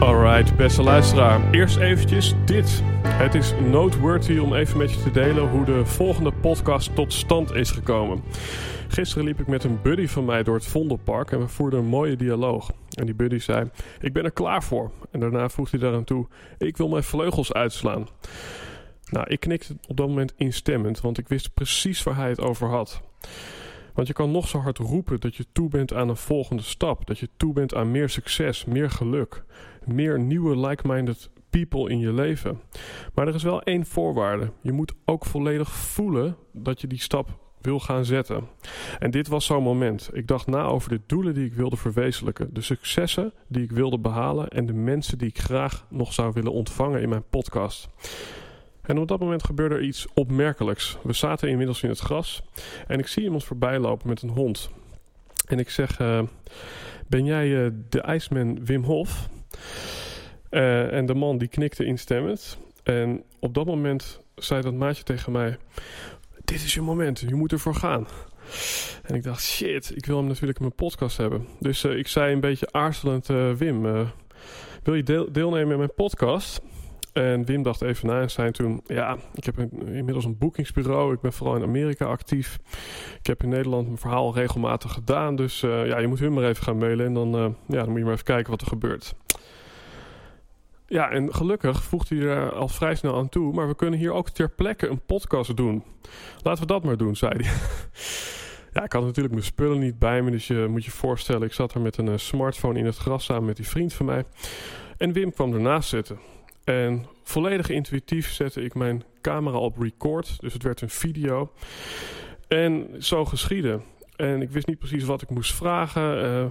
Alright, beste luisteraar. Eerst eventjes dit. Het is noteworthy om even met je te delen hoe de volgende podcast tot stand is gekomen. Gisteren liep ik met een buddy van mij door het Vondelpark en we voerden een mooie dialoog. En die buddy zei, ik ben er klaar voor. En daarna voegde hij daaraan toe, ik wil mijn vleugels uitslaan. Nou, ik knikte op dat moment instemmend, want ik wist precies waar hij het over had. Want je kan nog zo hard roepen dat je toe bent aan een volgende stap. Dat je toe bent aan meer succes, meer geluk, meer nieuwe like-minded people in je leven. Maar er is wel één voorwaarde. Je moet ook volledig voelen dat je die stap wil gaan zetten. En dit was zo'n moment. Ik dacht na over de doelen die ik wilde verwezenlijken, de successen die ik wilde behalen en de mensen die ik graag nog zou willen ontvangen in mijn podcast. En op dat moment gebeurde er iets opmerkelijks. We zaten inmiddels in het gras en ik zie iemand voorbij lopen met een hond. En ik zeg: uh, Ben jij uh, de ijsman Wim Hof? Uh, en de man die knikte instemmend. En op dat moment zei dat maatje tegen mij: Dit is je moment, je moet ervoor gaan. En ik dacht: Shit, ik wil hem natuurlijk in mijn podcast hebben. Dus ik zei een beetje aarzelend: Wim, wil je deel deelnemen in mijn podcast? En Wim dacht even na en zei toen: Ja, ik heb een, inmiddels een boekingsbureau. Ik ben vooral in Amerika actief. Ik heb in Nederland mijn verhaal regelmatig gedaan. Dus ja, je moet hun maar even gaan mailen. En dan, ja, dan moet je maar even kijken wat er gebeurt. Ja, en gelukkig voegde hij er al vrij snel aan toe. Maar we kunnen hier ook ter plekke een podcast doen. Laten we dat maar doen, zei hij. Ja, ik had natuurlijk mijn spullen niet bij me. Dus je moet je voorstellen, ik zat er met een uh, smartphone in het gras samen met die vriend van mij. En Wim kwam ernaast zitten. En volledig intuïtief zette ik mijn camera op record. Dus het werd een video. En zo geschiedde. En ik wist niet precies wat ik moest vragen. Uh,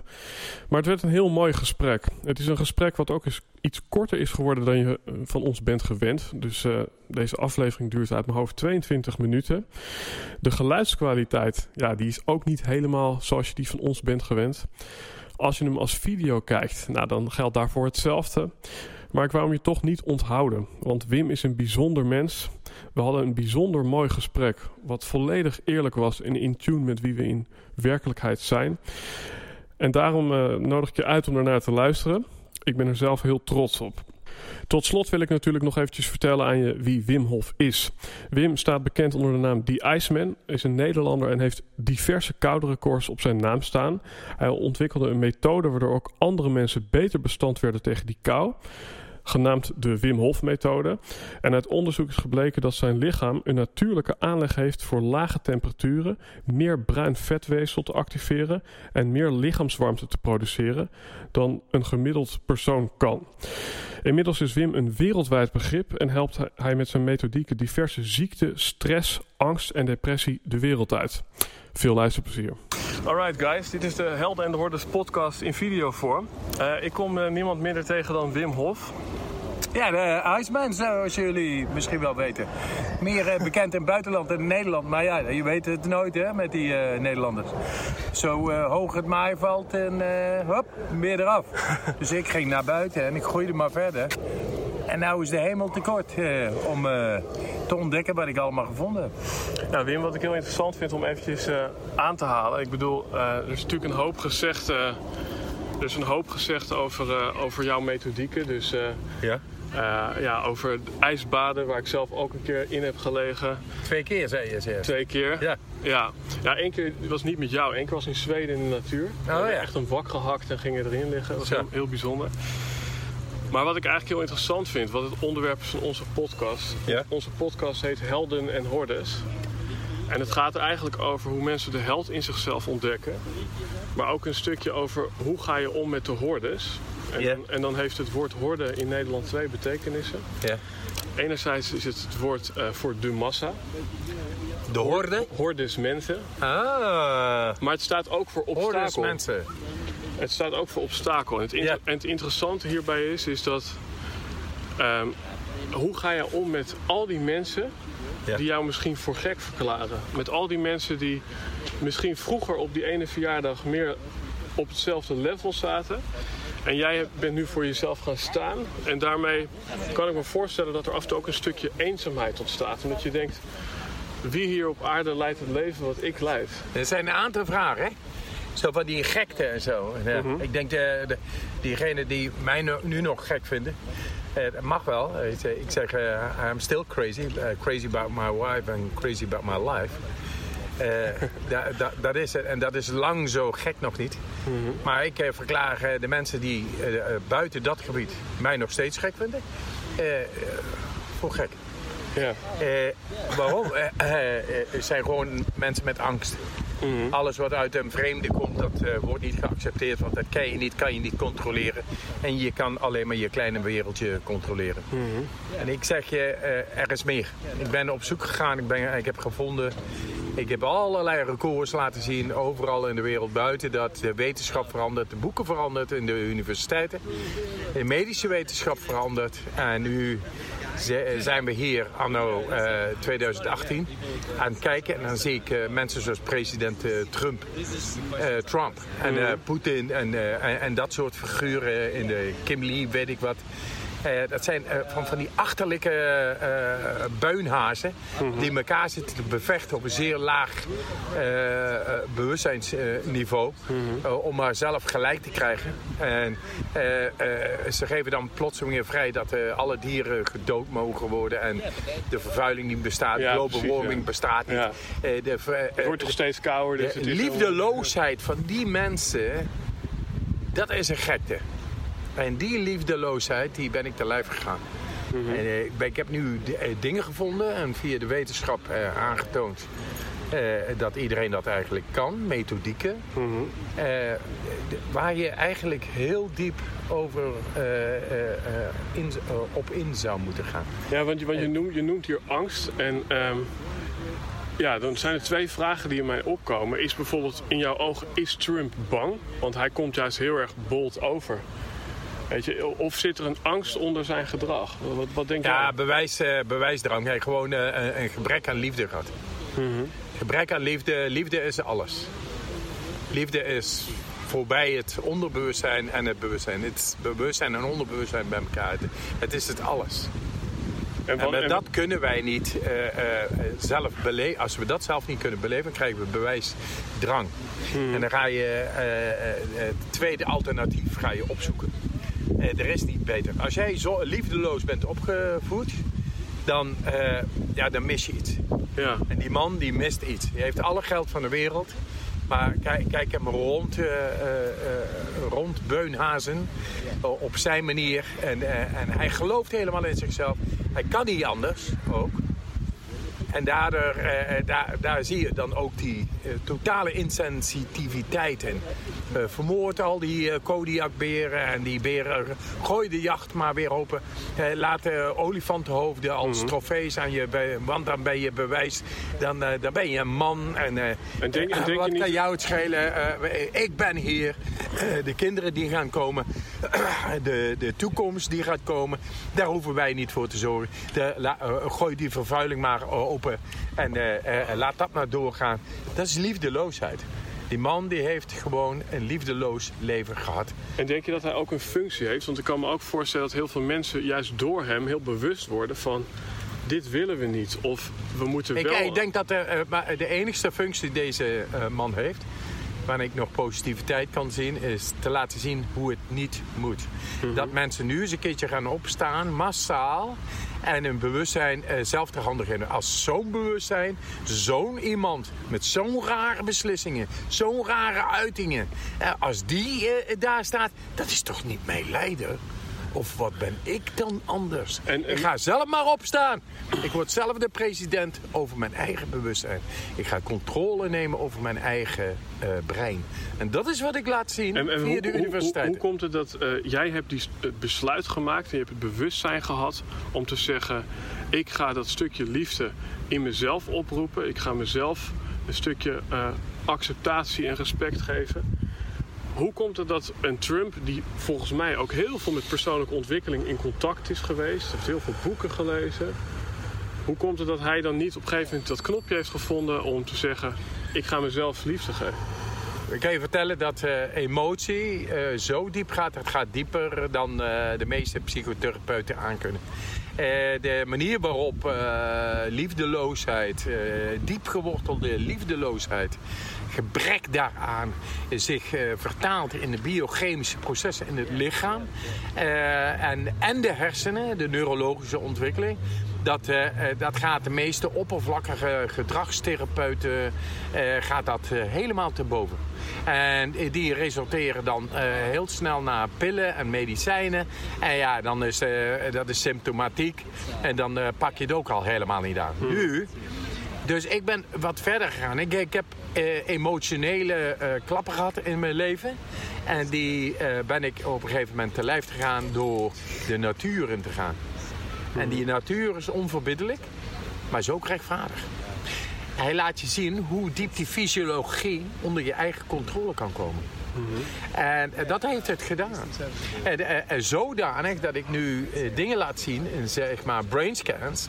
maar het werd een heel mooi gesprek. Het is een gesprek wat ook eens iets korter is geworden dan je van ons bent gewend. Dus uh, deze aflevering duurt uit mijn hoofd 22 minuten. De geluidskwaliteit, ja, die is ook niet helemaal zoals je die van ons bent gewend. Als je hem als video kijkt, nou, dan geldt daarvoor hetzelfde. Maar ik wou hem je toch niet onthouden. Want Wim is een bijzonder mens. We hadden een bijzonder mooi gesprek. Wat volledig eerlijk was en in tune met wie we in werkelijkheid zijn. En daarom uh, nodig ik je uit om daarnaar te luisteren. Ik ben er zelf heel trots op. Tot slot wil ik natuurlijk nog eventjes vertellen aan je wie Wim Hof is. Wim staat bekend onder de naam The Iceman, is een Nederlander en heeft diverse koude records op zijn naam staan. Hij ontwikkelde een methode waardoor ook andere mensen beter bestand werden tegen die kou genaamd de Wim Hof methode. En uit onderzoek is gebleken dat zijn lichaam een natuurlijke aanleg heeft voor lage temperaturen, meer bruin vetweefsel te activeren en meer lichaamswarmte te produceren dan een gemiddeld persoon kan. Inmiddels is Wim een wereldwijd begrip en helpt hij met zijn methodieken diverse ziekten, stress, angst en depressie de wereld uit. Veel luisterplezier. Alright guys, dit is de Helden en de Hordes podcast in videovorm. Uh, ik kom uh, niemand minder tegen dan Wim Hof. Ja, de Iceman, zoals jullie misschien wel weten. Meer uh, bekend in het buitenland dan in Nederland. Maar ja, je weet het nooit hè, met die uh, Nederlanders. Zo uh, hoog het maai valt en hop, meer eraf. dus ik ging naar buiten en ik groeide maar verder. En nou is de hemel tekort om te ontdekken wat ik allemaal gevonden heb. Nou Wim, wat ik heel interessant vind om eventjes aan te halen. Ik bedoel, er is natuurlijk een hoop gezegd... er is een hoop gezegd over, over jouw methodieken. Dus ja. Uh, ja, over ijsbaden, waar ik zelf ook een keer in heb gelegen. Twee keer, zei je zeg. Twee keer. Ja. Ja, ja één keer was niet met jou. Eén keer was in Zweden in de natuur. Oh, ja. Echt een wak gehakt en gingen erin liggen. Dat was heel, heel, bijzonder. Maar wat ik eigenlijk heel interessant vind, wat het onderwerp is van onze podcast. Ja. Onze podcast heet Helden en Hordes. En het gaat er eigenlijk over hoe mensen de held in zichzelf ontdekken. Maar ook een stukje over hoe ga je om met de hordes. En, en dan heeft het woord horde in Nederland twee betekenissen. Ja. Enerzijds is het het woord eh, voor de massa. De horde? Hordes mensen. Ah, Maar het staat ook voor hordes obstakel. mensen. Het staat ook voor obstakel. En het, inter- Ja. en het interessante hierbij is, is dat... ehm, hoe ga je om met al die mensen Ja. die jou misschien voor gek verklaren? Met al die mensen die misschien vroeger op die ene verjaardag meer op hetzelfde level zaten. En jij bent nu voor jezelf gaan staan. En daarmee kan ik me voorstellen dat er af en toe ook een stukje eenzaamheid ontstaat. Omdat je denkt, wie hier op aarde leidt het leven wat ik leid? Er zijn een aantal vragen, hè? Zo van die gekte en zo. En, eh, Mhm. Ik denk, de, de, diegenen die mij nu, nu nog gek vinden, eh, mag wel. Eh, Ik zeg, ik zeg eh, I'm still crazy. eh, crazy about my wife and crazy about my life. Eh, da, da- dat is het. En dat is lang zo gek nog niet. Mhm. Maar ik eh, verklaar eh, de mensen die eh, eh, buiten dat gebied mij nog steeds gek vinden, eh, eh, voor gek. Ja. Eh, waarom? Eh, eh, eh, het zijn gewoon mensen met angst. Mhm. Alles wat uit een vreemde komt, dat eh, wordt niet geaccepteerd. Want dat kan je niet, kan je niet controleren. En je kan alleen maar je kleine wereldje controleren. Mhm. En ik zeg je, eh, er is meer. Ik ben op zoek gegaan, ik, ben, ik heb gevonden... Ik heb allerlei records laten zien, overal in de wereld buiten... dat de wetenschap verandert, de boeken verandert in de universiteiten. De medische wetenschap verandert. En nu zijn we hier anno eh, 2018 aan het kijken. En dan zie ik eh, mensen zoals president eh, Trump, eh, Trump en eh, Poetin en, eh, en, en dat soort figuren in de Kim Lee, weet ik wat. Eh, dat zijn eh, van, van die achterlijke eh beunhazen die elkaar zitten te bevechten op een zeer laag bewustzijnsniveau. eh, om maar zelf gelijk te krijgen. En ze geven dan plotseling weer vrij dat alle dieren gedood mogen worden. En de vervuiling niet bestaat, Ja, global precies, warming ja. bestaat niet. Ja. De, Het wordt toch steeds kouder. Dus de liefdeloosheid van die mensen, dat is een gekte. En die liefdeloosheid, die ben ik te lijf gegaan. Mhm. En, eh, ik, ben- ik heb nu eh, dingen gevonden en via de wetenschap eh, aangetoond eh, dat iedereen dat eigenlijk kan, methodieken. Mhm. eh, waar je eigenlijk heel diep over eh, eh, eh, in, eh, op in zou moeten gaan. Ja, want je, want je, noemt, je noemt hier angst. En ehm, ja, dan zijn er twee vragen die in mij opkomen. Is bijvoorbeeld in jouw oog, is Trump bang? Want hij komt juist heel erg bold over. Weet je, of zit er een angst onder zijn gedrag? Wat, wat denk Ja, jij? bewijs, eh, bewijsdrang. Hij heeft gewoon eh, een, een gebrek aan liefde gehad. Gebrek aan liefde, liefde is alles. Liefde is voorbij het onderbewustzijn en het bewustzijn. Het is bewustzijn en onderbewustzijn bij elkaar. Het, het is het alles. En, met en- dat kunnen wij niet eh, zelf beleven. Als we dat zelf niet kunnen beleven, krijgen we bewijsdrang. En dan ga je het tweede alternatief ga je opzoeken. Eh, er is niet beter. Als jij zo liefdeloos bent opgevoed, dan, eh, ja, dan mis je iets. ja. En die man die mist iets. Die heeft alle geld van de wereld. Maar kijk, kijk hem rond, eh, rond Beunhazen op zijn manier. En, en hij gelooft helemaal in zichzelf. Hij kan niet anders ook. En daardoor, daar, daar zie je dan ook die totale insensitiviteit in. Eh, vermoord al die eh, Kodiakberen en die beren. Gooi de jacht maar weer open. Eh, laat de olifantenhoofden als trofees aan je... Want dan ben je bewijs. Dan, dan ben je een man. En, En denk- en denk wat je niet- kan jou het schelen? Ik ben hier. De kinderen die gaan komen. de, de toekomst die gaat komen. Daar hoeven wij niet voor te zorgen. De, la- gooi die vervuiling maar open. En laat dat maar doorgaan. Dat is liefdeloosheid. Die man die heeft gewoon een liefdeloos leven gehad. En denk je dat hij ook een functie heeft? Want ik kan me ook voorstellen dat heel veel mensen juist door hem heel bewust worden van... dit willen we niet. Of we moeten Ik, wel... ik denk dat de, eh, maar de enigste functie die deze eh, man heeft, waar ik nog positiviteit kan zien, is te laten zien hoe het niet moet. Dat mensen nu eens een keertje gaan opstaan, massaal, en hun bewustzijn eh, zelf ter handen. Als zo'n bewustzijn, zo'n iemand met zo'n rare beslissingen, zo'n rare uitingen, eh, als die eh, daar staat, dat is toch niet meelijden? Of wat ben ik dan anders? En- en- Ik ga zelf maar opstaan. Ik word zelf de president over mijn eigen bewustzijn. Ik ga controle nemen over mijn eigen eh, brein. En dat is wat ik laat zien En, en via hoe, de hoe- hoe, universiteit. hoe komt het dat eh, jij hebt die, het besluit gemaakt en je hebt het bewustzijn gehad om te zeggen: ik ga dat stukje liefde in mezelf oproepen. Ik ga mezelf een stukje eh, acceptatie en respect geven. Hoe komt het dat een Trump, die volgens mij ook heel veel met persoonlijke ontwikkeling in contact is geweest, heeft heel veel boeken gelezen, hoe komt het dat hij dan niet op een gegeven moment dat knopje heeft gevonden om te zeggen: ik ga mezelf liefde? Ik kan je vertellen dat eh, emotie eh, zo diep gaat. Het gaat dieper dan eh, de meeste psychotherapeuten aankunnen. De manier waarop liefdeloosheid, diep gewortelde liefdeloosheid, gebrek daaraan zich eh, vertaalt in de biochemische processen in het lichaam. eh, en, en de hersenen, de neurologische ontwikkeling. Dat, eh, dat gaat de meeste oppervlakkige gedragstherapeuten gaat dat helemaal te boven. En die resulteren dan heel snel naar pillen en medicijnen. En ja, dan is dat is symptomatiek. En dan pak je het ook al helemaal niet aan. Nu, dus ik ben wat verder gegaan. Ik, ik heb eh, emotionele eh, klappen gehad in mijn leven. En die eh, ben ik op een gegeven moment te lijf gegaan door de natuur in te gaan. En die natuur is onverbiddelijk, maar is ook rechtvaardig. Hij laat je zien hoe diep die fysiologie onder je eigen controle kan komen. En eh, dat heeft het gedaan. En, eh, zodanig dat ik nu eh, dingen laat zien zeg maar brainscans.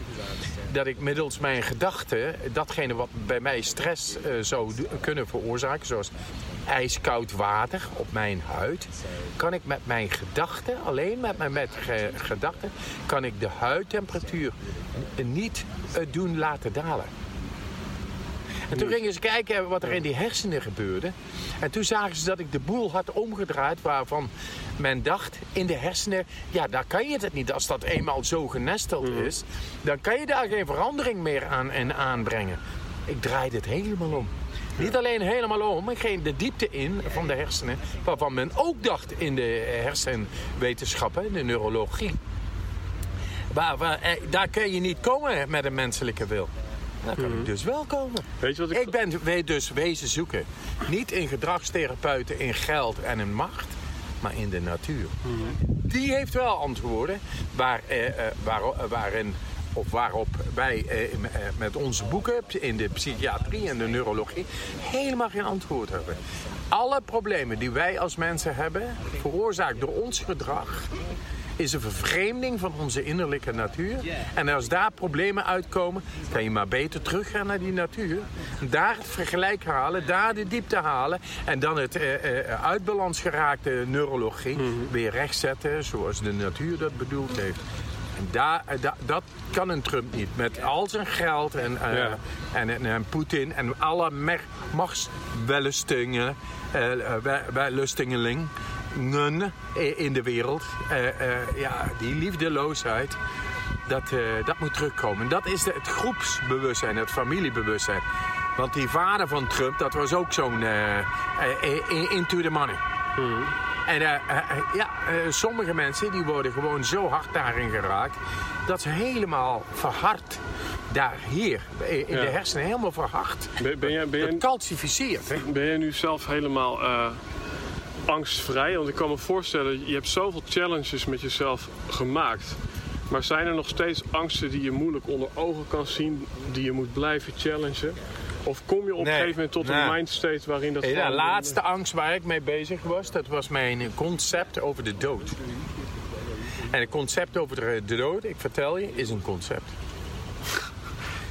Dat ik middels mijn gedachten datgene wat bij mij stress zou kunnen veroorzaken, zoals ijskoud water op mijn huid, kan ik met mijn gedachten, alleen met mijn gedachten, kan ik de huidtemperatuur niet doen laten dalen. En toen gingen ze kijken wat er in die hersenen gebeurde. En toen zagen ze dat ik de boel had omgedraaid waarvan men dacht in de hersenen, ja, daar kan je het niet. Als dat eenmaal zo genesteld is, dan kan je daar geen verandering meer aan en aanbrengen. Ik draaide het helemaal om. Niet alleen helemaal om, ik ging de diepte in van de hersenen, waarvan men ook dacht in de hersenwetenschappen, de neurologie. Waar, waar, eh, daar kun je niet komen met een menselijke wil. Daar kan ik dus wel komen. Weet je wat ik- ik ben dus wezen zoeken. Niet in gedragstherapeuten, in geld en in macht, maar in de natuur. Die heeft wel antwoorden waar, eh, eh, waar, waarin, of waarop wij eh, eh, met onze boeken in de psychiatrie en de neurologie helemaal geen antwoord hebben. Alle problemen die wij als mensen hebben, veroorzaakt door ons gedrag, is een vervreemding van onze innerlijke natuur. En als daar problemen uitkomen, kan je maar beter teruggaan naar die natuur. Daar het vergelijk halen, daar de diepte halen. En dan het eh, eh, uit balans geraakte neurologie weer rechtzetten zoals de natuur dat bedoeld heeft. En daar, eh, da- dat kan een Trump niet. Met al zijn geld en, Ja. en, en, en Poetin en alle machtswellustingen, wellustingeling i- in de wereld. Eh, eh, ja, die liefdeloosheid, dat, eh, dat moet terugkomen. Dat is de- het groepsbewustzijn, het familiebewustzijn. Want die vader van Trump, dat was ook zo'n into the money. En eh, eh, ja, sommige mensen die worden gewoon zo hard daarin geraakt... dat ze helemaal verhard daar hier in Ja. de hersenen helemaal verhard. Ben, ben, jij, ben, jij, Het calcificeert. Hè? ben jij nu zelf helemaal angstvrij? Want ik kan me voorstellen, je hebt zoveel challenges met jezelf gemaakt. Maar zijn er nog steeds angsten die je moeilijk onder ogen kan zien, die je moet blijven challengen? Of kom je op een gegeven moment tot een nee. mindstate waarin dat Eh, De laatste angst waar ik mee bezig was, dat was mijn concept over de dood. En het concept over de dood, ik vertel je, is een concept.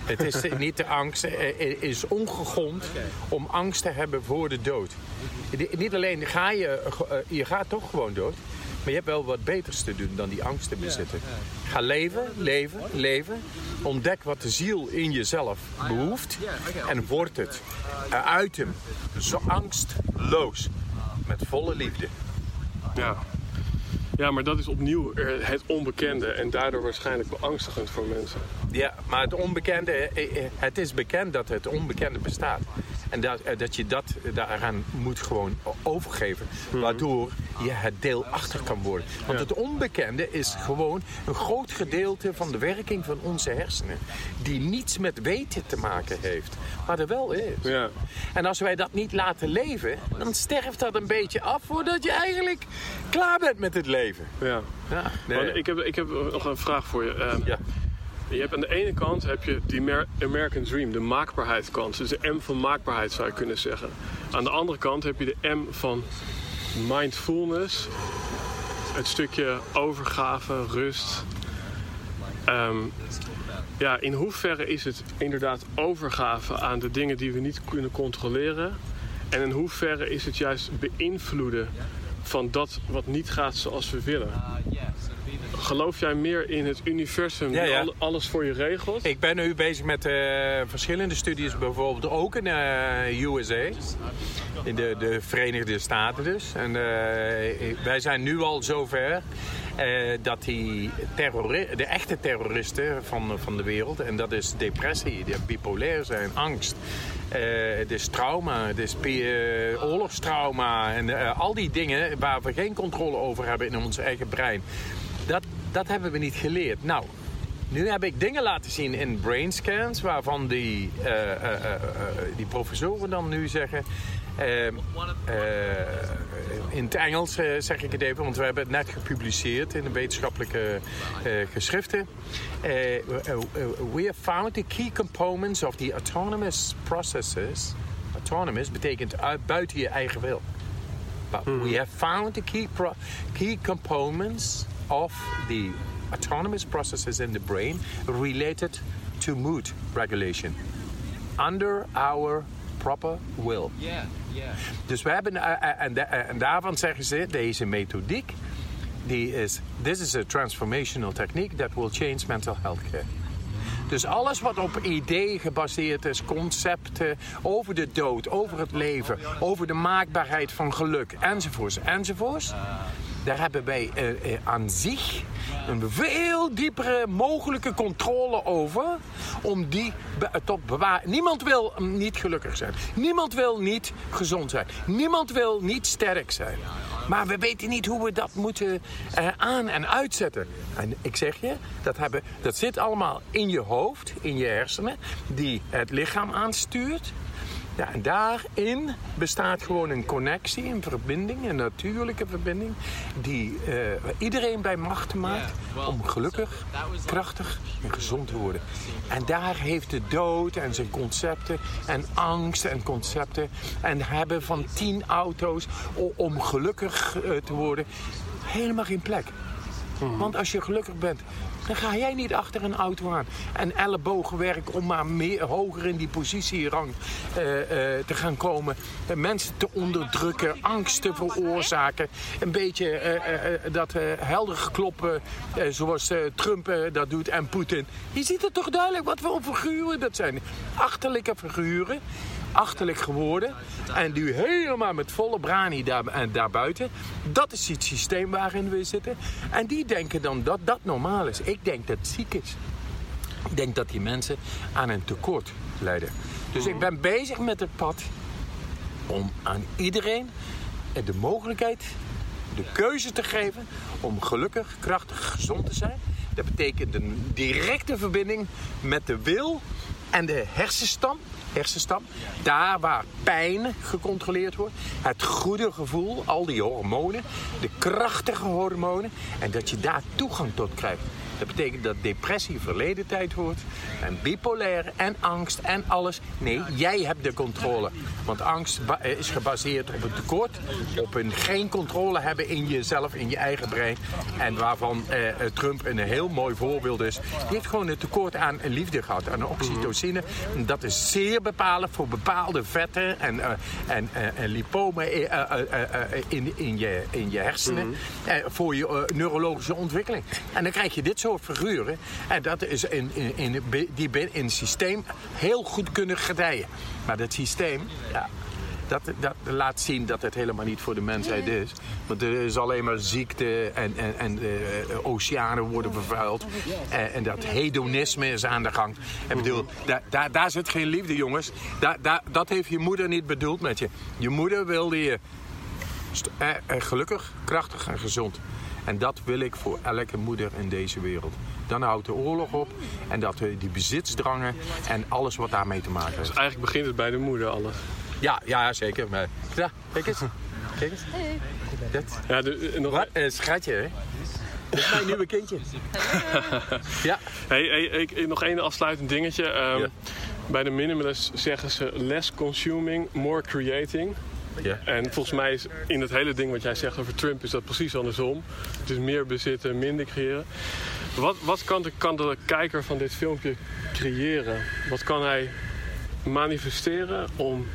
Het is niet de angst, eh, het is ongegrond om angst te hebben voor de dood. Niet alleen ga je, eh, je gaat toch gewoon dood, maar je hebt wel wat beters te doen dan die angst te bezitten. Ga leven, leven, leven. Ontdek wat de ziel in jezelf behoeft en word het. Eh, Uit hem. Zo angstloos. Met volle liefde. Ja. Ja, maar dat is opnieuw het onbekende en daardoor waarschijnlijk beangstigend voor mensen. Ja, maar het onbekende, eh, eh, het is bekend dat het onbekende bestaat. En dat, eh, dat je dat daaraan moet gewoon overgeven. Waardoor je het deel achter kan worden. Want het onbekende is gewoon een groot gedeelte van de werking van onze hersenen. Die niets met weten te maken heeft. Maar er wel is. Ja. En als wij dat niet laten leven, dan sterft dat een beetje af voordat je eigenlijk klaar bent met het leven. Ja. Ja, ik, heb, ik heb nog een vraag voor je. Ja. Je hebt aan de ene kant heb je die Amer- American Dream, de maakbaarheidskant. Dus de M van maakbaarheid zou je kunnen zeggen. Aan de andere kant heb je de M van mindfulness. Het stukje overgave, rust. Ehm, ja, in hoeverre is het inderdaad overgave aan de dingen die we niet kunnen controleren? En in hoeverre is het juist beïnvloeden van dat wat niet gaat zoals we willen? Geloof jij meer in het universum Ja, alles voor je regelt? Ik ben nu bezig met eh, verschillende studies, bijvoorbeeld ook in de USA. In de, de Verenigde Staten dus. En eh, wij zijn nu al zover eh, dat die de echte terroristen van, van de wereld... en dat is depressie, die bipolair zijn, angst... eh, het is trauma, het is eh, oorlogstrauma en eh, al die dingen waar we geen controle over hebben in ons eigen brein. Dat, hebben we niet geleerd. Nou, nu heb ik dingen laten zien in brainscans waarvan die, eh, eh, eh, die professoren dan nu zeggen. in het Engels zeg ik het even, want we hebben het net gepubliceerd in de wetenschappelijke geschriften. We have found the key components of the autonomous processes. Autonomous betekent uit, buiten je eigen wil. But we have found the key, key components of the autonomous processes in the brain related to mood regulation under our proper will. Yeah, yeah. Dus we hebben, eh, eh, en, eh, en daarvan zeggen ze, deze methodiek, die is, this is a transformational technique that will change mental health care. Dus alles wat op ideeën gebaseerd is, concepten over de dood, over het leven, over de maakbaarheid van geluk, enzovoorts, enzovoorts. Daar hebben wij eh, eh, aan zich een veel diepere mogelijke controle over om die be- tot bewaar. Niemand wil niet gelukkig zijn. Niemand wil niet gezond zijn. Niemand wil niet sterk zijn. Maar we weten niet hoe we dat moeten eh, aan- en uitzetten. En ik zeg je, dat, hebben, dat zit allemaal in je hoofd, in je hersenen, die het lichaam aanstuurt. Ja, en daarin bestaat gewoon een connectie, een verbinding, een natuurlijke verbinding, die eh, iedereen bij macht maakt om gelukkig, krachtig en gezond te worden. En daar heeft de dood en zijn concepten en angst en concepten en hebben van tien auto's om gelukkig eh, te worden helemaal geen plek. Want als je gelukkig bent, dan ga jij niet achter een auto aan. En ellebogenwerk om maar hoger in die positierang eh, eh, te gaan komen. Eh, mensen te onderdrukken, angst te veroorzaken. Een beetje dat helder gekloppen eh, zoals Trump dat doet en Poetin. Je ziet het toch duidelijk wat voor figuren dat zijn. Achterlijke figuren achterlijk geworden. En nu helemaal met volle brani daar, en daarbuiten. Dat is het systeem waarin we zitten. En die denken dan dat dat normaal is. Ik denk dat het ziek is. Ik denk dat die mensen aan een tekort lijden. Dus ik ben bezig met het pad om aan iedereen de mogelijkheid, de keuze te geven om gelukkig, krachtig, gezond te zijn. Dat betekent een directe verbinding met de wil en de hersenstam. Hersenstam, daar waar pijn gecontroleerd wordt, het goede gevoel, al die hormonen, de krachtige hormonen, en dat je daar toegang tot krijgt. Dat betekent dat depressie verleden tijd wordt. En bipolair en angst en alles. Nee, jij hebt de controle. Want angst eh, is gebaseerd op een tekort. Op een geen controle hebben in jezelf, in je eigen brein. En waarvan eh, eh, Trump een heel mooi voorbeeld is. Die heeft gewoon een tekort aan liefde gehad. Aan oxytocine. En Dat is zeer bepalend voor bepaalde vetten en, eh, en, en lipomen eh, in, in, je, in je hersenen. eh, voor je neurologische ontwikkeling. En dan krijg je dit soort figuren. En dat is in, in, in, die in het systeem heel goed kunnen gedijen. Maar dat systeem, ja, Dat, dat laat zien dat het helemaal niet voor de mensheid is. Want er is alleen maar ziekte en, en, en eh, oceanen worden vervuild. En, en dat hedonisme is aan de gang. En bedoel, daar, daar, daar zit geen liefde, jongens. Daar, daar, dat heeft je moeder niet bedoeld met je. Je moeder wilde je eh, eh, gelukkig, krachtig en gezond. En dat wil ik voor elke moeder in deze wereld. Dan houdt de oorlog op en dat eh, die bezitsdrangen en alles wat daarmee te maken heeft. Dus eigenlijk begint het bij de moeder alles. Ja, ja zeker. Maar, ja, kijk eens. Kijk eens. Dat, Ja, de, nog, wat een schatje, hè? Dat is mijn nieuwe kindje. Ja. Hey, hey, ik, nog één afsluitend dingetje. Ehm, Ja. Bij de minimalist zeggen ze less consuming, more creating. Ja. En volgens mij is in het hele ding wat jij zegt over Trump is dat precies andersom. Het is meer bezitten, minder creëren. Wat, wat kan, de, kan de kijker van dit filmpje creëren? Wat kan hij manifesteren om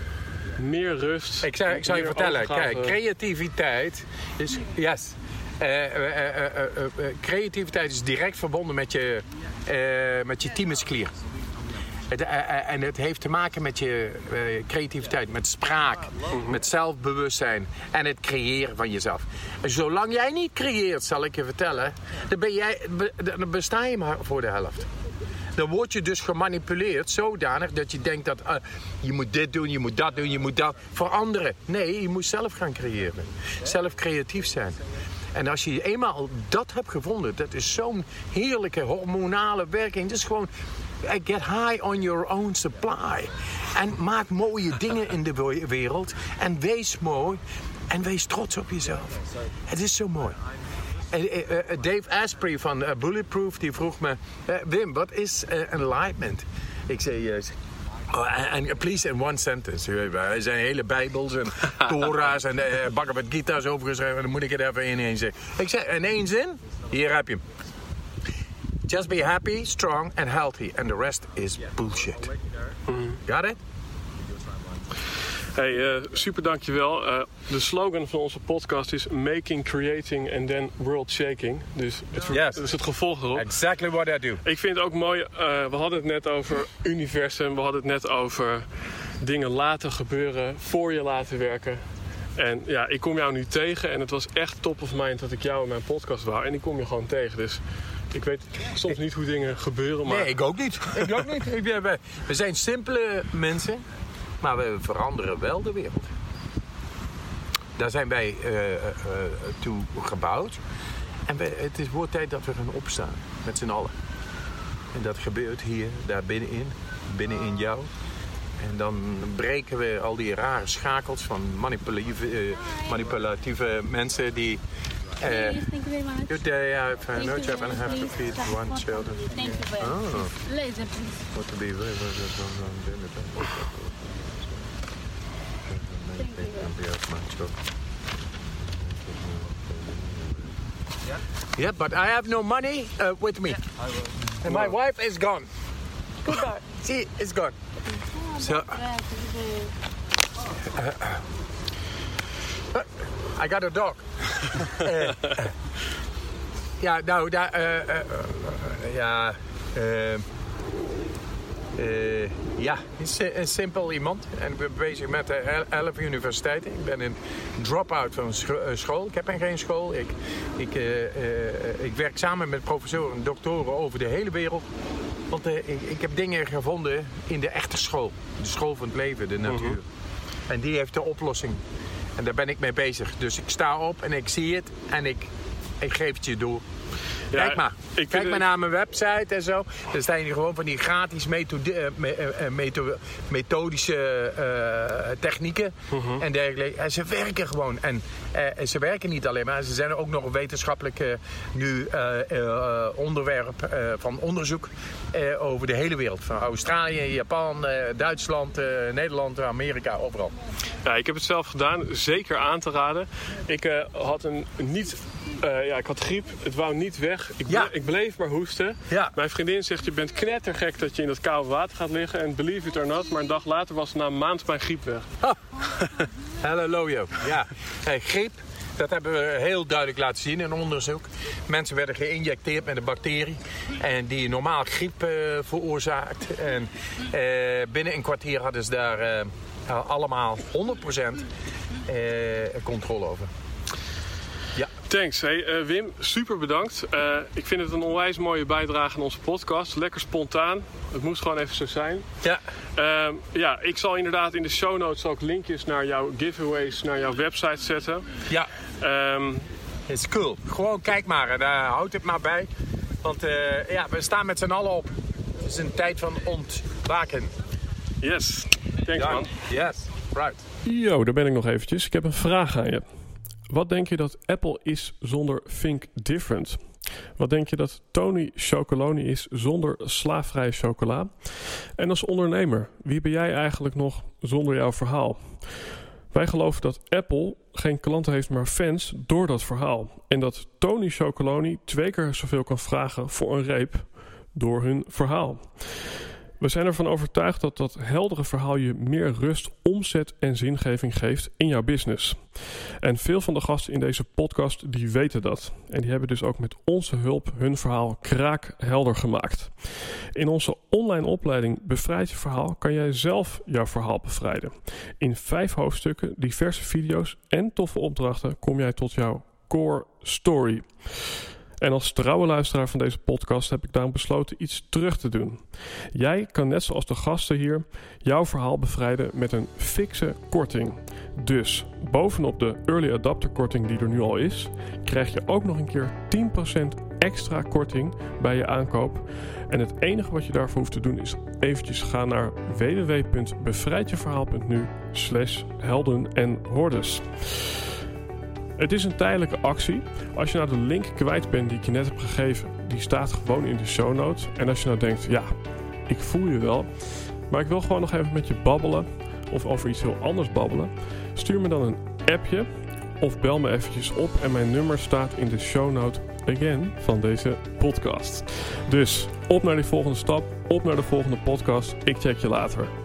meer rust... Ik zou, ik zou je vertellen, overgave- kijk, creativiteit is. Yes. Eh, eh, eh, eh, eh, eh, creativiteit is direct verbonden met je, eh met je thymusklier. Het, eh, eh, en het heeft te maken met je eh, creativiteit, met spraak, met zelfbewustzijn en het creëren van jezelf. En zolang jij niet creëert, zal ik je vertellen, dan, ben jij, dan besta je maar voor de helft. Dan word je dus gemanipuleerd zodanig dat je denkt dat je moet dit doen, je moet dat doen, je moet dat voor anderen. Nee, je moet zelf gaan creëren. Zelf creatief zijn. En als je eenmaal dat hebt gevonden, dat is zo'n heerlijke hormonale werking. Het is gewoon, get high on your own supply. En maak mooie dingen in de we- wereld. En wees mooi. En wees trots op jezelf. Het is zo mooi. En, eh, eh, Dave Asprey van eh, Bulletproof die vroeg me: eh, Wim, wat is eh, enlightenment? Ik zei. eh, oh, and please in one sentence. Eh, Er zijn hele Bijbels en Torah's en uh, Bhagavad Gita's overgeschreven. Dan moet ik het even in één zeggen. Ik zei: in één zin, hier heb je hem. Just be happy, strong and healthy. And the rest is bullshit. Got it? Hey, eh, super dankjewel. Eh de slogan van onze podcast is Making, Creating and then World Shaking. Dus het, ver- Yes. dus het gevolg erop. Exactly what I do. Ik vind het ook mooi, eh, we hadden het net over universum, we hadden het net over dingen laten gebeuren, voor je laten werken. En ja, ik kom jou nu tegen en het was echt top of mind dat ik jou in mijn podcast wou. En ik kom je gewoon tegen, dus ik weet soms niet hoe dingen gebeuren, maar Nee, ik ook niet. Ik ook niet. Ik ben- we, we zijn simpele mensen, maar we veranderen wel de wereld. Daar zijn wij eh, eh, eh, toe gebouwd. En we, het is wordt tijd dat we gaan opstaan, met z'n allen. En dat gebeurt hier, daar binnenin, binnenin jou. En dan breken we al die rare schakels van manipulatieve, manipulatieve mensen die... eh, Thank you very much. Good day, I have Thank no you job very and have to feed one child. Thank you very much. Oh. Laser, please. What to be very, very, very, very, very, Yeah, but I have no money uh, with me. And my wife is gone. Goodbye. She is gone. So Yeah, is I got a dog. Ja, nou, daar, eh, eh, eh, ja, eh, ja, een si- een simpel iemand. En ik ben bezig met de el- elf universiteiten. Ik ben een drop-out van scho- school. Ik heb geen school. Ik, ik, ik werk samen met professoren en doktoren over de hele wereld. Want ik, ik heb dingen gevonden in de echte school. De school van het leven, de natuur. En die heeft de oplossing. En daar ben ik mee bezig. Dus ik sta op en ik zie het en ik, ik geef het je door. Ja, Kijk maar. Kijk het- maar naar mijn website en zo. Daar staan hier gewoon van die gratis methode, eh, me- eh, eh, metho- methodische technieken Mhm. en dergelijke. En ze werken gewoon. En ze werken niet alleen maar. Ze zijn ook nog een wetenschappelijk nu onderwerp van onderzoek over de hele wereld. Van Australië, Japan, Duitsland, Nederland, Amerika, overal. Ja, ik heb het zelf gedaan, zeker aan te raden. Ik had een niet, eh, ja, ik had griep, het wou niet weg. Ik, Ja. ik bleef maar hoesten. Ja. Mijn vriendin zegt, je bent knettergek dat je in dat koude water gaat liggen. En believe it or not, maar een dag later was na een maand mijn griep weg. Halleluja. Ja, hey, griep. Dat hebben we heel duidelijk laten zien in onderzoek. Mensen werden geïnjecteerd met een bacterie en die normaal griep eh, veroorzaakt. En eh, binnen een kwartier hadden ze daar allemaal 100% eh, controle over. Thanks. Hey, eh, Wim, super bedankt. Eh, ik vind het een onwijs mooie bijdrage aan onze podcast. Lekker spontaan. Het moest gewoon even zo zijn. Ja, Ehm, ja, ik zal inderdaad in de show notes ook linkjes naar jouw giveaways, naar jouw website zetten. ja, Ehm, is cool. Gewoon kijk maar en uh, houd het maar bij. Want eh, ja, we staan met z'n allen op. Het is een tijd van ontwaken. yes. Thanks man. Yes, right. Yo, daar ben ik nog eventjes. Ik heb een vraag aan je. Wat denk je dat Apple is zonder Think Different? Wat denk je dat Tony Chocoloni is zonder slaafvrije chocola? En als ondernemer, wie ben jij eigenlijk nog zonder jouw verhaal? Wij geloven dat Apple geen klanten heeft, maar fans door dat verhaal. En dat Tony Chocoloni twee keer zoveel kan vragen voor een reep door hun verhaal. We zijn ervan overtuigd dat dat heldere verhaal je meer rust, omzet en zingeving geeft in jouw business. En veel van de gasten in deze podcast die weten dat. En die hebben dus ook met onze hulp hun verhaal kraakhelder gemaakt. In onze online opleiding Bevrijd je verhaal kan jij zelf jouw verhaal bevrijden. In vijf hoofdstukken, diverse video's en toffe opdrachten kom jij tot jouw core story. En als trouwe luisteraar van deze podcast heb ik daarom besloten iets terug te doen. Jij kan net zoals de gasten hier jouw verhaal bevrijden met een fikse korting. Dus bovenop de early adapter korting die er nu al is, krijg je ook nog een keer 10% extra korting bij je aankoop. En het enige wat je daarvoor hoeft te doen is eventjes gaan naar www.bevrijdjeverhaal.nu slash helden en hordes. Het is een tijdelijke actie. Als je nou de link kwijt bent die ik je net heb gegeven, die staat gewoon in de show notes. En als je nou denkt, ja, ik voel je wel, maar ik wil gewoon nog even met je babbelen of over iets heel anders babbelen, stuur me dan een appje of bel me eventjes op en mijn nummer staat in de show note again van deze podcast. Dus op naar die volgende stap, op naar de volgende podcast. Ik check je later.